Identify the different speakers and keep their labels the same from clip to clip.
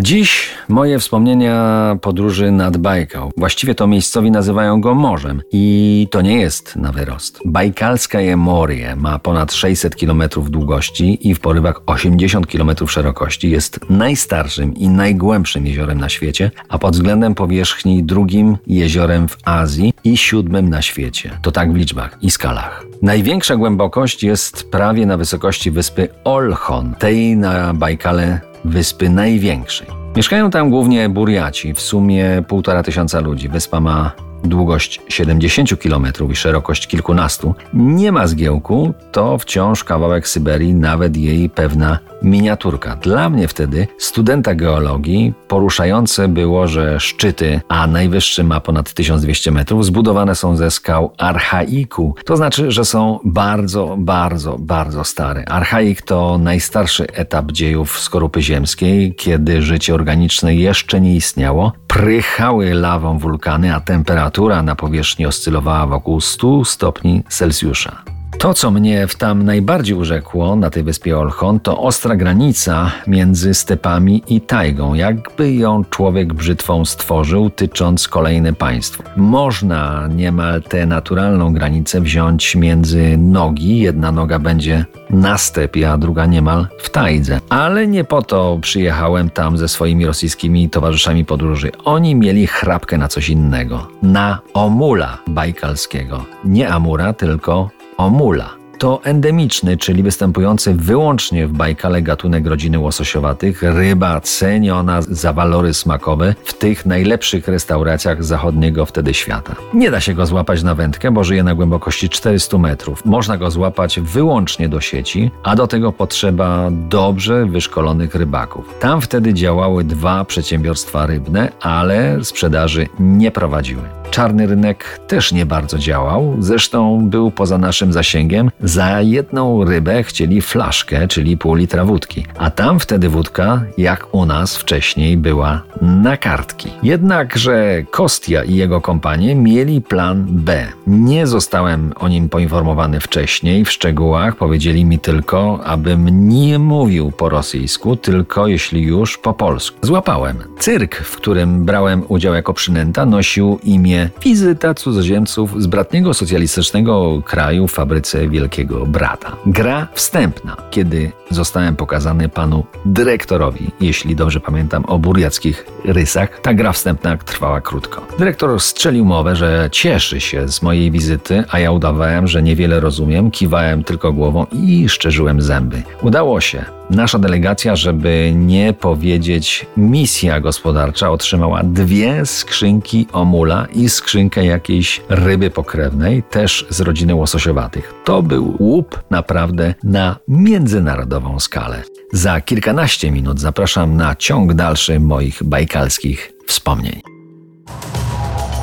Speaker 1: Dziś moje wspomnienia podróży nad Bajkał. Właściwie to miejscowi nazywają go morzem i to nie jest na wyrost. Bajkalskie Morie ma ponad 600 km długości i w porywach 80 km szerokości. Jest najstarszym i najgłębszym jeziorem na świecie, a pod względem powierzchni drugim jeziorem w Azji i siódmym na świecie. To tak w liczbach i skalach. Największa głębokość jest prawie na wysokości wyspy Olchon, tej na Bajkale wyspy największej. Mieszkają tam głównie Buriaci, w sumie półtora tysiąca ludzi. Wyspa ma długość 70 km i szerokość kilkunastu, nie ma zgiełku, to wciąż kawałek Syberii, nawet jej pewna miniaturka. Dla mnie wtedy, studenta geologii, poruszające było, że szczyty, a najwyższy ma ponad 1200 metrów, zbudowane są ze skał archaiku. To znaczy, że są bardzo, bardzo, bardzo stare. Archaik to najstarszy etap dziejów skorupy ziemskiej, kiedy życie organiczne jeszcze nie istniało. Prychały lawą wulkany, a temperatura na powierzchni oscylowała wokół 100 stopni Celsjusza. To, co mnie w tam najbardziej urzekło na tej wyspie Olchon, to ostra granica między stepami i tajgą, jakby ją człowiek brzytwą stworzył, tycząc kolejne państwo. Można niemal tę naturalną granicę wziąć między nogi, jedna noga będzie na stepie, a druga niemal w tajdze. Ale nie po to przyjechałem tam ze swoimi rosyjskimi towarzyszami podróży. Oni mieli chrapkę na coś innego. Na omula bajkalskiego. Nie amura, tylko omula. To endemiczny, czyli występujący wyłącznie w Bajkale gatunek rodziny łososiowatych, ryba ceniona za walory smakowe w tych najlepszych restauracjach zachodniego wtedy świata. Nie da się go złapać na wędkę, bo żyje na głębokości 400 metrów. Można go złapać wyłącznie do sieci, a do tego potrzeba dobrze wyszkolonych rybaków. Tam wtedy działały dwa przedsiębiorstwa rybne, ale sprzedaży nie prowadziły. Czarny rynek też nie bardzo działał, zresztą był poza naszym zasięgiem. Za jedną rybę chcieli flaszkę, czyli pół litra wódki, a tam wtedy wódka, jak u nas wcześniej, była na kartki. Jednakże Kostia i jego kompanie mieli plan B. Nie zostałem o nim poinformowany wcześniej, w szczegółach powiedzieli mi tylko, abym nie mówił po rosyjsku, tylko jeśli już po polsku. Złapałem. Cyrk, w którym brałem udział jako przynęta, nosił imię Wizyta cudzoziemców z bratniego socjalistycznego kraju w fabryce Wielkiego Brata. Gra wstępna, kiedy zostałem pokazany panu dyrektorowi, jeśli dobrze pamiętam o burjackich rysach. Ta gra wstępna trwała krótko. Dyrektor strzelił mowę, że cieszy się z mojej wizyty, a ja udawałem, że niewiele rozumiem, kiwałem tylko głową i szczerzyłem zęby. Udało się. Nasza delegacja, żeby nie powiedzieć misja gospodarcza, otrzymała dwie skrzynki omula i skrzynkę jakiejś ryby pokrewnej, też z rodziny łososiowatych. To łup naprawdę na międzynarodową skalę. Za kilkanaście minut zapraszam na ciąg dalszy moich bajkalskich wspomnień.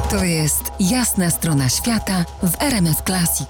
Speaker 2: To jest jasna strona świata w RMS Classic.